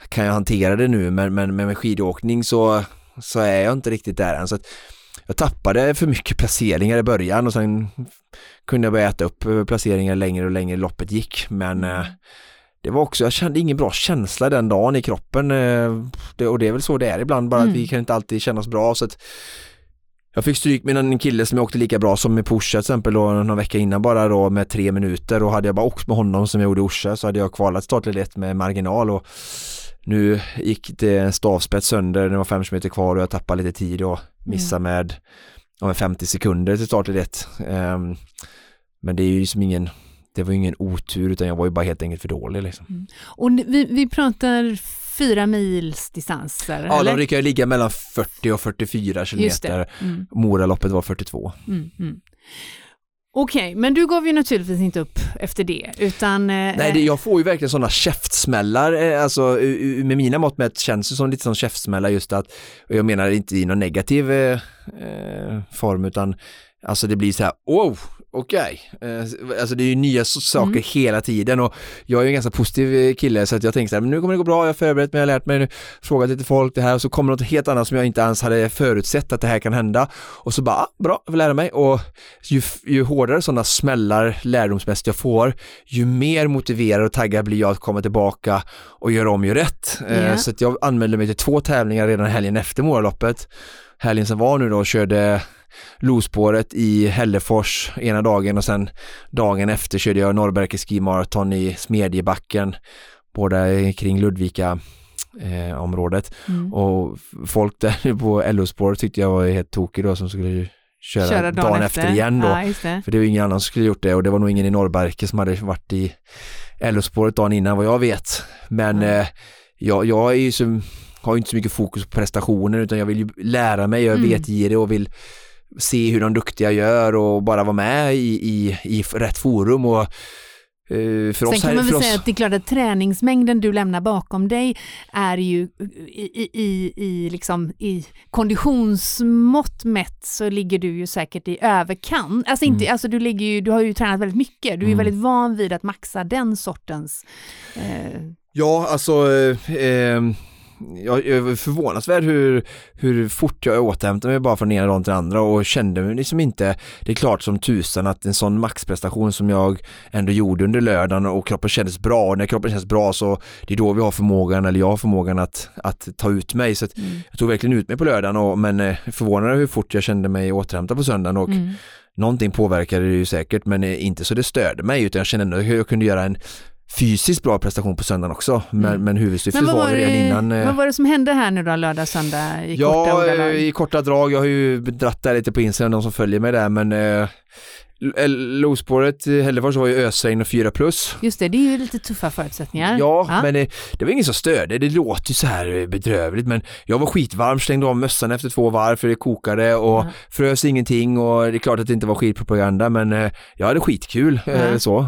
kan jag hantera det nu men, men, men med skidåkning så så är jag inte riktigt där än. Så att jag tappade för mycket placeringar i början och sen kunde jag börja äta upp placeringar längre och längre loppet gick. Men eh, det var också, jag kände ingen bra känsla den dagen i kroppen eh, och det är väl så det är ibland bara mm. att vi kan inte alltid känna oss bra så att jag fick stryk med en kille som jag åkte lika bra som i Porsche till exempel då, någon vecka innan bara då med tre minuter och hade jag bara åkt med honom som jag gjorde i Orsa så hade jag kvalat startled med marginal och nu gick det en stavspets sönder, det var fem meter kvar och jag tappade lite tid och missade mm. med ja, 50 sekunder till start ett. Um, men det är ju som ingen, det var ju ingen otur utan jag var ju bara helt enkelt för dålig liksom. Mm. Och vi, vi pratar fyra mils distanser? Ja, eller? de brukar ligga mellan 40 och 44 kilometer. Mm. Moraloppet var 42. Mm, mm. Okej, okay, men du gav ju naturligtvis inte upp efter det, utan... Eh, Nej, det, jag får ju verkligen sådana käftsmällar, eh, alltså med mina mått mätt känns det som lite som käftsmällar just att, och jag menar inte i någon negativ eh, eh form, utan alltså det blir så här, wow, okej, okay. Eh, alltså det är ju nya saker mm. hela tiden och jag är en ganska positiv eh, kille så att jag tänkte så här, men nu kommer det gå bra, jag har förberett mig, jag har lärt mig, nu, frågat lite folk det här och så kommer något helt annat som jag inte ens hade förutsett att det här kan hända och så bara, ah, bra, jag får lära mig och ju, ju hårdare sådana smällar lärdomsmässigt jag får, ju mer motiverad och taggad blir jag att komma tillbaka och göra om, göra rätt. Yeah. Så att jag anmälde mig till två tävlingar redan helgen efter Moraloppet. Helgen som var nu då körde Lospåret i Hällefors ena dagen och sen dagen efter körde jag Norrberge Ski Marathon i Smedjebacken, båda kring Ludvika eh, området mm. och folk där (laughs) på LO-spår tyckte jag var helt tokig då som skulle köra, köra dagen, dagen efter. efter. igen då. Ja, det. För det var ingen annan som skulle gjort det och det var nog ingen i Norrberge som hade varit i LO-spåret dagen innan vad jag vet. Men mm. eh, jag, jag är ju så, har inte så mycket fokus på prestationer utan jag vill ju lära mig, jag är mm. vetgirig och vill se hur de duktiga gör och bara vara med i, i, i rätt forum och Uh, Sen kan man väl säga att det är klart att träningsmängden du lämnar bakom dig är ju i, i, i, liksom, i konditionsmått mätt så ligger du ju säkert i överkant. Alltså, inte, mm. alltså du, ligger ju, du har ju tränat väldigt mycket, du är mm. väldigt van vid att maxa den sortens eh, Ja, alltså eh, jag är förvånansvärd hur, hur fort jag återhämtade mig bara från ena dagen till andra och kände mig liksom inte, det är klart som tusan att en sån maxprestation som jag ändå gjorde under lördagen och kroppen kändes bra och när kroppen känns bra så det är då vi har förmågan, eller jag har förmågan att, att ta ut mig så Mm. jag tog verkligen ut mig på lördagen och, men eh, förvånad hur fort jag kände mig återhämtad på söndagen och Mm. någonting påverkade det ju säkert men eh, inte så det störde mig utan jag kände ändå hur jag kunde göra en fysiskt bra prestation på söndagen också men, Mm. men huvudsyftet Men var, var, ju redan det, innan eh, vad var det som hände här nu då, lördag, söndag i korta Ja, eh, ordalag? i korta drag. Jag har ju dratt där lite på Instagram, de som följer mig där, men eh, Lospåret i Hällefors var ju ösregn och 4 plus. Just det, det är ju lite tuffa förutsättningar. Ja, men eh, det var ingen som störde. Det låter ju så här eh, bedrövligt, men jag var skitvarm, slängde av mössan efter två varv för det kokade och Ja. frös ingenting och det är klart att det inte var skitpropaganda, men eh, jag hade skitkul. Ja. så.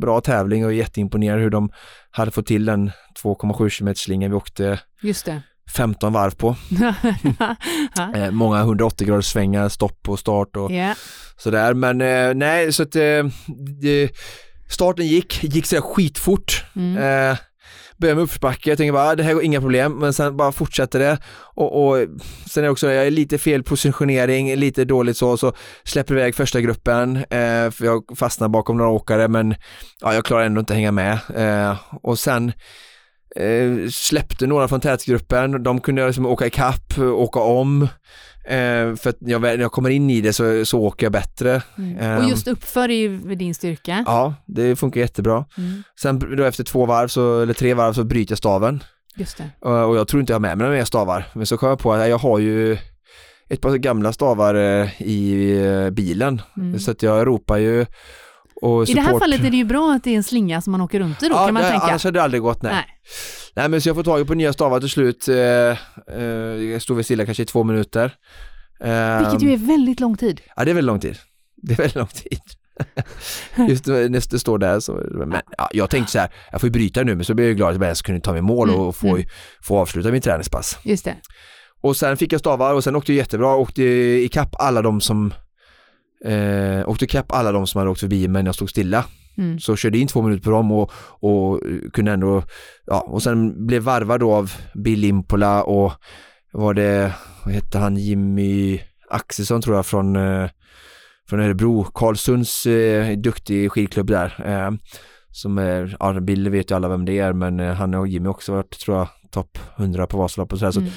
Bra tävling och jätteimponerad hur de hade fått till den 2,7 km slingan vi åkte Just det. 15 varv på. (laughs) Eh, många 180 graders svängar, stopp och start och Ja. sådär. Men eh, nej, så att eh, starten gick, gick sådär skitfort. Mm. Började med uppförsbacke, jag tänkte bara, ah, det här går inga problem, men sen bara fortsätter det. Och, och sen är det också, jag är lite fel positionering, lite dåligt så, så släpper iväg första gruppen, för jag fastnar bakom några åkare, men ja, jag klarar ändå inte att hänga med. Och sen eh, släppte några från tätgruppen, de kunde liksom åka ikapp, åka om. Eh, för att jag, när jag kommer in i det så, så åker jag bättre. Mm. Och just uppför är ju din styrka. Ja, det funkar jättebra. Mm. Sen då efter två varv, så, eller tre varv, så bryter jag staven. Just det. Och och jag tror inte jag har med mig några mer stavar. Men så kom jag på att jag har ju ett par gamla stavar eh, i eh, bilen. Mm. Så att jag ropar ju I det här fallet är det ju bra att det är en slinga som man åker runt i då, ja, kan man det, tänka. Annars hade det aldrig gått, nej. Nej. nej. men så jag får tag på nya stavar till slut. Eh, eh, jag stod väl stilla kanske i två minuter. Eh, Vilket ju är väldigt lång tid. Ja, det är väldigt lång tid. (laughs) Det är väldigt lång tid. (laughs) Just när det står där så, men ja, jag tänkte så här, jag får ju bryta nu men så blev jag glad att jag ens kunde ta mig mål Mm, och få, mm. få avsluta min träningspass. Just det. Och sen fick jag stavar och sen åkte jag jättebra, åkte ikapp alla de som eh, åkte ikapp alla de som hade åkt förbi men jag stod stilla. Mm. Så körde in två minuter på dem och, och kunde ändå, ja och sen blev varvad då av Bill Impola och var det, vad hette han, Jimmy Axelsson tror jag från, eh, från Örebro, Karlsunds eh, duktig skidklubb där. Eh, som är, ja Bill vet ju alla vem det är men eh, han och Jimmy också varit tror jag topp 100 på Vasaloppet och sådär. Så Mm.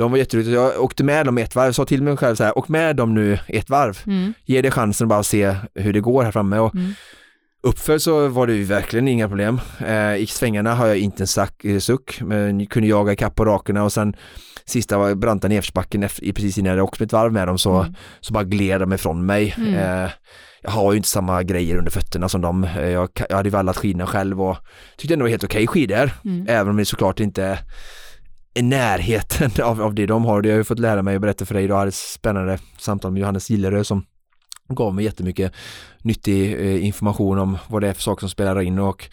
De var jätteduktiga, jag åkte med dem ett varv, sa till mig själv så här, åk med dem nu ett varv. Mm. Ge det chansen bara att se hur det går här framme och Mm. Uppför så var det ju verkligen inga problem. Eh, I svängarna har jag inte en sack, eh, suck, men kunde jaga ikapp på rakerna och sen sista var branta nedförsbacken precis innan jag hade åkt ett varv med dem så, Mm. så bara gled de ifrån mig. Mm. Eh, jag har ju inte samma grejer under fötterna som dem. Eh, jag, jag hade vallat skidorna själv och tyckte ändå det var helt okej skidor. Mm. Även om det såklart inte är närheten av, av det de har. Det har jag ju fått lära mig och berätta för dig idag. Jag hade ett spännande samtal med Johannes Gillerö som gav mig jättemycket nyttig eh, information om vad det är för saker som spelar in och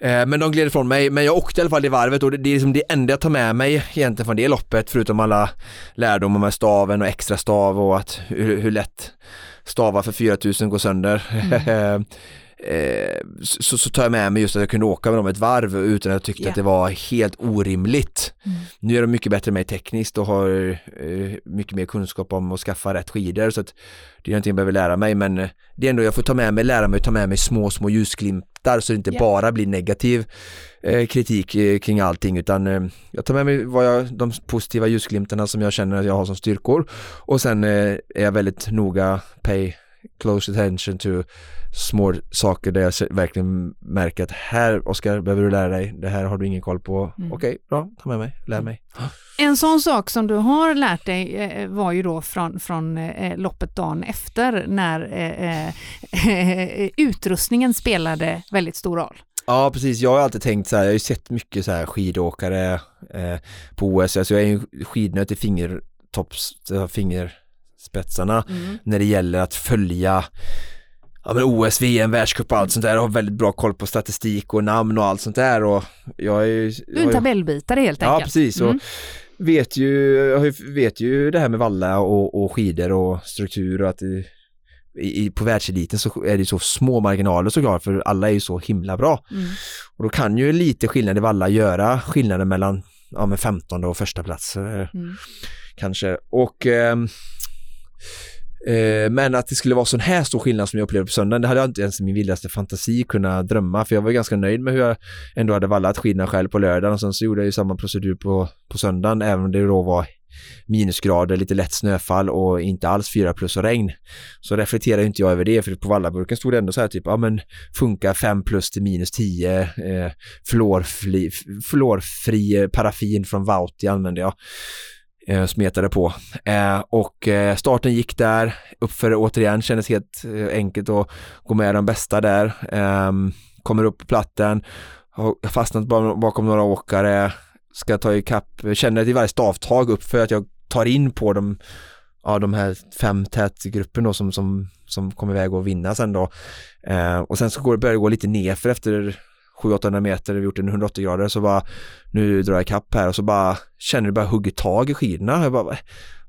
eh, men de gled ifrån mig, men jag åkte i alla fall det varvet och det, det är liksom det enda jag tar med mig egentligen från det loppet förutom alla lärdomar med staven och extra stav och att hur, hur lätt stavar för 4000 går sönder. (laughs) Eh, så, så tar jag med mig just att jag kunde åka med dem ett varv utan att jag tyckte Ja. att det var helt orimligt. Mm. Nu är de mycket bättre än mig tekniskt och har eh, mycket mer kunskap om att skaffa rätt skidor så att det är någonting jag behöver lära mig men eh, det är ändå jag får ta med mig, lära mig, ta med mig små, små ljusglimtar så det inte Ja. bara blir negativ eh, kritik eh, kring allting utan eh, jag tar med mig vad jag, de positiva ljusglimtarna som jag känner att jag har som styrkor och sen är jag väldigt noga, pay close attention to små saker där jag verkligen märker att här Oskar behöver du lära dig, det här har du ingen koll på. Mm. Okej, bra, ta med mig, lär mig. (gasps) En sån sak som du har lärt dig eh, var ju då från, från eh, loppet dagen efter när eh, eh, (laughs) utrustningen spelade väldigt stor roll. Ja precis, jag har alltid tänkt så här, jag har ju sett mycket så här skidåkare eh, på OS, alltså jag är ju skidnöt i fingertopps, eh, fingerspetsarna när det gäller att följa ja, men OS, VM, världscup och allt sånt där. Jag har väldigt bra koll på statistik och namn och allt sånt där och jag är ju... Du är en tabellbitare helt Ja enkelt. precis, och Mm. vet ju, jag vet ju det här med valla och, och skidor och struktur och att det, i, på världseliten så är det så små marginaler såklart för alla är ju så himla bra. Mm. Och då kan ju lite skillnad i valla göra skillnaden mellan ja, men 15 och första plats eh, Mm. kanske. Och ehm, eh, men att det skulle vara sån här stor skillnad som jag upplevde på söndagen, det hade jag inte ens i min vildaste fantasi kunnat drömma, för jag var ganska nöjd med hur jag ändå hade vallat skidorna själv på lördagen och sen så gjorde jag ju samma procedur på, på söndagen, även om det då var minusgrader, lite lätt snöfall och inte alls 4 plus och regn. Så reflekterar inte jag över det, för på vallaburken stod det ändå så här typ, ja men funkar 5 plus till minus 10, eh, fluorfri, fluorfri paraffin från Vauti använde jag eh, smetade på. Eh, och eh, starten gick där, uppför återigen, kändes helt eh, enkelt att gå med de bästa där. Ehm, kommer upp på platten, har fastnat bakom några åkare, ska ta ikapp, känner i varje stavtag upp för att jag tar in på de, ja, de här fem tätgruppen då som, som, som kommer iväg och vinna sen då. Eh, och sen så går det, börjar det gå lite nerför efter 700-800 meter, vi gjort en 180 grader, så bara nu drar jag ikapp här och så bara känner du bara hugger tag i skidorna. Jag bara, vad,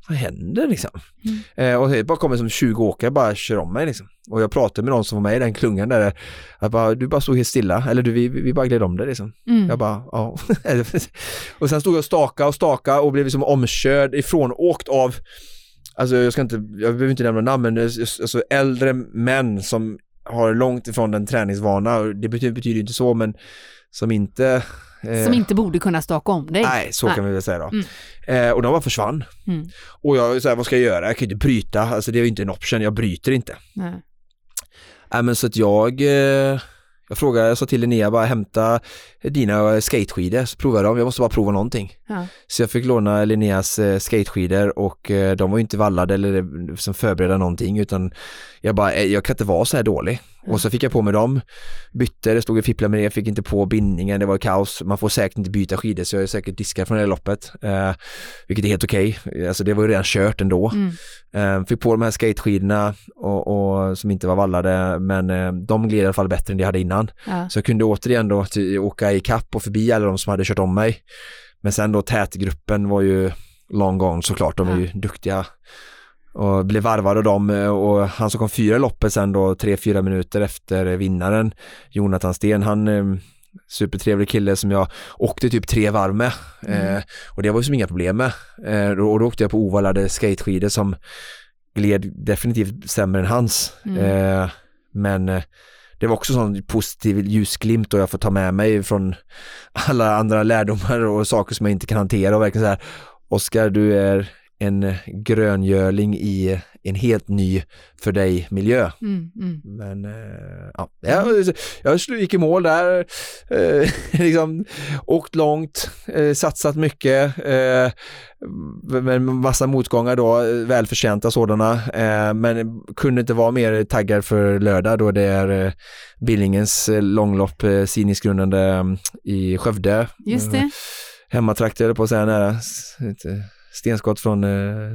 vad händer liksom? Mm. Eh, och det bara kommer som 20 åkare bara kör om mig liksom. Och jag pratade med någon som var med i den klungan där, jag bara, du bara stod helt stilla, eller du, vi, vi bara gled om det liksom. Mm. Jag bara, ja. (laughs) och sen stod jag och staka och staka och blev liksom omkörd ifrån, åkt av, alltså jag ska inte, jag behöver inte nämna namn, men alltså äldre män som har långt ifrån den träningsvana, det betyder, betyder inte så, men som inte eh, Som inte borde kunna staka om dig. Nej, så kan vi väl säga då. Mm. Eh, och de bara försvann. Mm. Och jag så här, vad ska jag göra? Jag kan ju inte bryta, alltså det är ju inte en option, jag bryter inte. Nej. Nej men så att jag, eh, jag frågade, jag sa till Linnea bara hämta dina skateskidor så provade jag dem, jag måste bara prova någonting. Ja. Så jag fick låna Linneas eh, skateskidor och eh, de var ju inte vallade eller eh, som förberedda någonting utan jag bara, jag kan inte vara så här dålig. Och så fick jag på mig dem, bytte, det stod och fipplade med det, fick inte på bindningen, det var kaos. Man får säkert inte byta skidor så jag är säkert diskad från det här loppet. Eh, vilket är helt okej, alltså det var ju redan kört ändå. Mm. Eh, fick på de här skateskidorna och, och, som inte var vallade men eh, de gled i alla fall bättre än det jag hade innan. Ja. Så jag kunde återigen då åka i kapp och förbi alla de som hade kört om mig. Men sen då tätgruppen var ju long gone såklart, de är ju duktiga och blev varvad av dem eh, och han som kom fyra i loppet sen då tre, fyra minuter efter vinnaren, Jonathan Sten, han eh, supertrevlig kille som jag åkte typ tre varv med eh, och det var ju som inga problem med. Eh, och då åkte jag på ovallade skateskidor som gled definitivt sämre än hans. Mm. Eh, men eh, det var också sån positiv ljusglimt och jag får ta med mig från alla andra lärdomar och saker som jag inte kan hantera och verkligen så här Oskar, du är en gröngöling i en helt ny för dig miljö. Mm, mm. Men eh, ja, jag, jag gick i mål där, eh, (laughs) liksom åkt långt, eh, satsat mycket, eh, med massa motgångar då, eh, välförtjänta sådana, eh, men kunde inte vara mer taggad för lördag då det är eh, Billingens eh, långlopp, eh, Sinisgrundande eh, i Skövde. Just det. Eh, Hemmatrakter på att säga nära, stenskott från eh,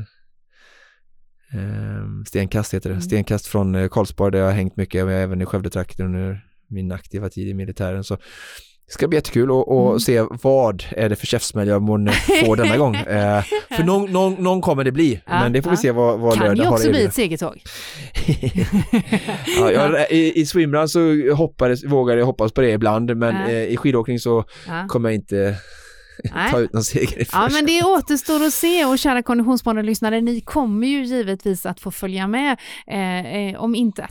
eh, stenkast heter det, Mm. stenkast från eh, Karlsborg där jag har hängt mycket, och även i Skövdetrakten under min aktiva tid i militären. Så det ska bli jättekul att att Mm. se vad är det för käftsmäll jag får denna gång. (laughs) Eh, för någon, någon, någon kommer det bli, Ja, men det får vi se vad, vad Kan ju lördag har också att bli erbjuda. ett segertåg. (laughs) (laughs) ja, jag, I i swimrun så hoppades, vågade jag hoppas på det ibland, men Ja. eh, i skidåkning så Ja. kommer jag inte. Ta ut någon seger i Ja, första. men det återstår att se och kära Konditionsbanan-lyssnare, ni kommer ju givetvis att få följa med eh, eh, om inte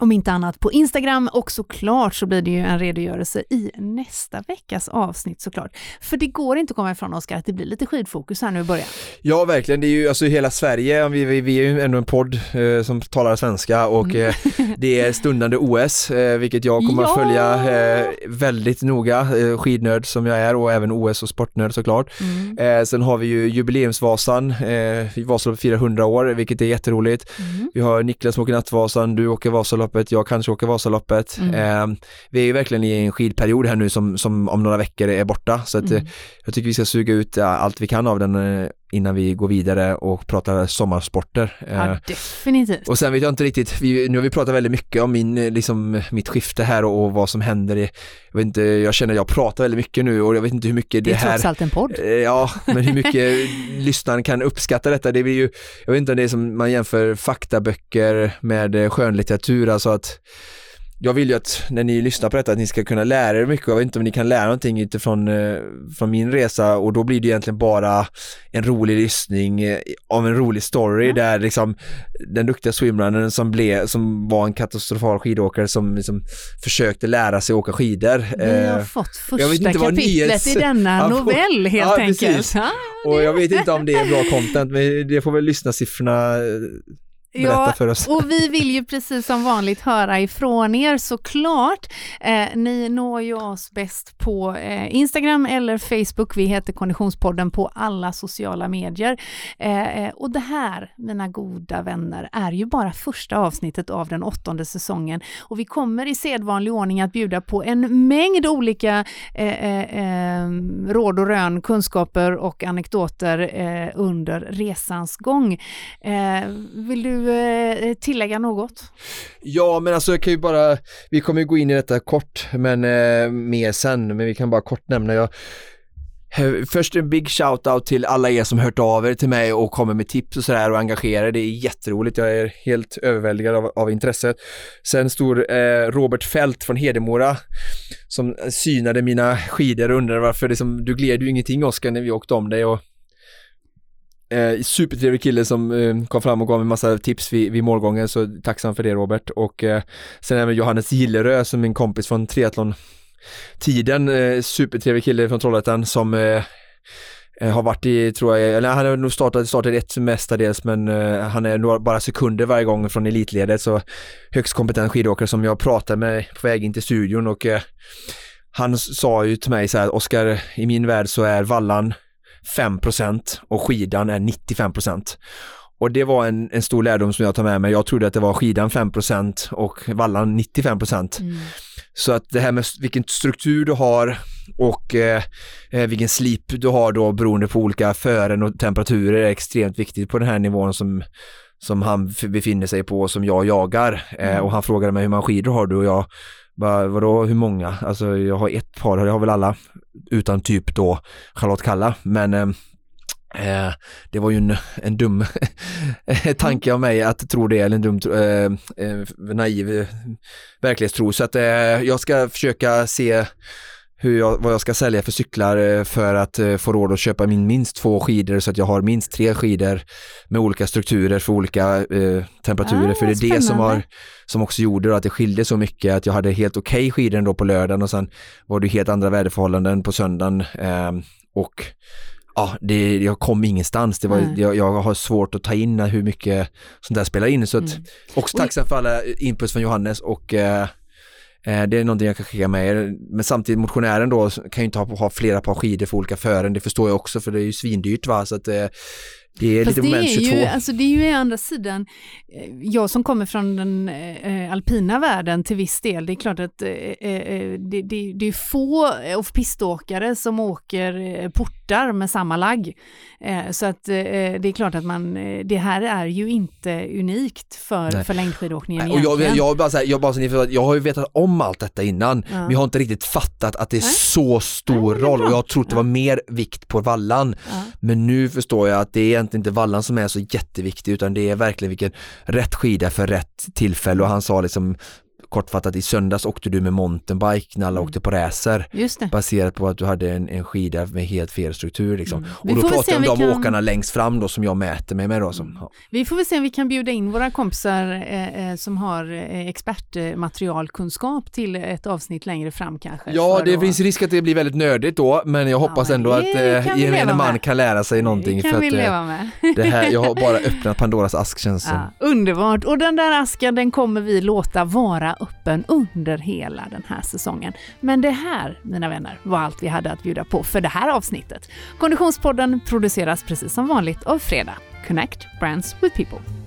om inte annat på Instagram och såklart så blir det ju en redogörelse i nästa veckas avsnitt såklart. För det går inte att komma ifrån Oskar att det blir lite skidfokus här nu i början. Ja, verkligen. Det är ju alltså hela Sverige, vi, vi, vi är ju ändå en podd eh, som talar svenska och Mm. eh, det är stundande OS, eh, vilket jag kommer Ja! att följa eh, väldigt noga, eh, skidnörd som jag är och även OS och sportnörd såklart. Mm. Eh, sen har vi ju jubileumsvasan, eh, Vasaloppet firar 100 år, vilket är jätteroligt. Mm. Vi har Niklas som åker Nattvasan, du åker Vasaloppet, jag kanske åker Vasaloppet. Mm. Eh, vi är ju verkligen i en skidperiod här nu som, som om några veckor är borta, så att, Mm. eh, jag tycker vi ska suga ut ja, allt vi kan av den eh, innan vi går vidare och pratar sommarsporter. Ja, definitivt. Och sen vet jag inte riktigt, vi, nu har vi pratat väldigt mycket om min, liksom, mitt skifte här och, och vad som händer. I, jag, vet inte, jag känner att jag pratar väldigt mycket nu och jag vet inte hur mycket det, det är här... trots allt en podd. Ja, men hur mycket (laughs) lyssnaren kan uppskatta detta. Det blir ju, jag vet inte om det är som man jämför faktaböcker med skönlitteratur, alltså att jag vill ju att när ni lyssnar på detta att ni ska kunna lära er mycket. Jag vet inte om ni kan lära någonting utifrån eh, från min resa och då blir det egentligen bara en rolig lyssning eh, av en rolig story mm. där liksom den duktiga swimrunnern som, blev, som var en katastrofal skidåkare som liksom försökte lära sig åka skidor. Vi har eh, fått första kapitlet nyhets... i denna (laughs) novell (laughs) helt ja, enkelt. Ja, och jag vet inte om det är bra content men det får väl lyssna siffrorna ja, för oss. och vi vill ju precis som vanligt höra ifrån er såklart. Eh, ni når ju oss bäst på eh, Instagram eller Facebook. Vi heter Konditionspodden på alla sociala medier. Eh, eh, och det här, mina goda vänner, är ju bara första avsnittet av den åttonde säsongen och vi kommer i sedvanlig ordning att bjuda på en mängd olika eh, eh, råd och rön, kunskaper och anekdoter under resans gång. vill du eh, tillägga något? Ja, men alltså jag kan ju bara, vi kommer ju gå in i detta kort, men eh, mer sen, men vi kan bara kort nämna, jag eh, Först en big shout-out till alla er som hört av er till mig och kommer med tips och sådär och engagerar Det är jätteroligt, jag är helt överväldigad av, av intresset. Sen stor eh, Robert Fält från Hedemora som synade mina skidor och undrade varför liksom, du gled ju ingenting Oskar när vi åkte om dig och Eh, supertrevlig kille som eh, kom fram och gav mig massa tips vid, vid målgången, så tacksam för det Robert. Och eh, sen även Johannes Gillerö som min kompis från triathlon tiden, eh, supertrevlig kille från Trollhättan som eh, eh, har varit i, tror jag, eller han har nog startat, startat ett mestadels men eh, han är nog bara sekunder varje gång från elitledet så högst kompetent skidåkare som jag pratade med på väg in till studion och eh, han sa ju till mig så här, Oskar, i min värld så är vallan 5% och skidan är 95% och det var en, en stor lärdom som jag tar med mig. Jag trodde att det var skidan 5% och vallan 95 mm. Så att det här med vilken struktur du har och eh, eh, vilken slip du har då beroende på olika fören och temperaturer är extremt viktigt på den här nivån som, som han befinner sig på och som jag jagar. Eh, mm. och han frågade mig hur många skidor har du och jag bara, vadå hur många? Alltså jag har ett par, jag har väl alla utan typ då Charlotte Kalla men ehm, eh, det var ju en, en dum (laughs) tanke av mig att tro det, eller en dum, ehm, ehm, eh, naiv verklighetstro. Så att eh, jag ska försöka se hur jag, vad jag ska sälja för cyklar eh, för att eh, få råd att köpa min minst två skidor så att jag har minst tre skidor med olika strukturer för olika eh, temperaturer. Ah, för det är spännande. det som, har, som också gjorde att det skilde så mycket att jag hade helt okej okay skidor ändå på lördagen och sen var det helt andra väderförhållanden på söndagen. Eh, och ja, det, jag kom ingenstans. Det var, jag, jag, har svårt att ta in hur mycket sånt där spelar in. Så att, mm. också tacksam för alla inputs från Johannes och Eh, det är någonting jag kan skicka med er. Men samtidigt motionären då kan ju inte ha, ha flera par skidor för olika fören. Det förstår jag också för det är ju svindyrt va. Så att, eh, det är Fast lite moment 22. Ju, alltså det är ju å andra sidan, eh, jag som kommer från den eh, alpina världen till viss del, det är klart att eh, eh det, det, det, är få off-piståkare som åker portar med samma lagg. Eh, så att eh, det är klart att man, det här är ju inte unikt för, för längdskidåkningen Nej, och jag, jag, bara här, jag, bara så jag har ju vetat om allt detta innan, ja. men jag har inte riktigt fattat att det är Nej. så stor Nej, roll och jag tror att det var mer vikt på vallan. Ja. Men nu förstår jag att det är egentligen inte vallan som är så jätteviktig utan det är verkligen vilken rätt skida för rätt tillfälle och han sa liksom kortfattat i söndags åkte du med mountainbike när alla mm. åkte på racer. Baserat på att du hade en, en skida med helt fel struktur liksom. Mm. Och då pratar jag om de kan... åkarna längst fram då som jag mäter mig med då. Som, ja. Vi får väl se om vi kan bjuda in våra kompisar eh, eh som har eh, expertmaterialkunskap till ett avsnitt längre fram kanske. Ja, det då... finns risk att det blir väldigt nördigt då, men jag hoppas ja, ändå att eh, gemene man kan lära sig någonting. Det kan för att, eh, leva med. det här, jag har bara (laughs) öppnat Pandoras ask känns ja. Underbart, och den där asken den kommer vi låta vara öppen under hela den här säsongen. Men det här, mina vänner, var allt vi hade att bjuda på för det här avsnittet. Konditionspodden produceras precis som vanligt av Fredag. Connect Brands with People.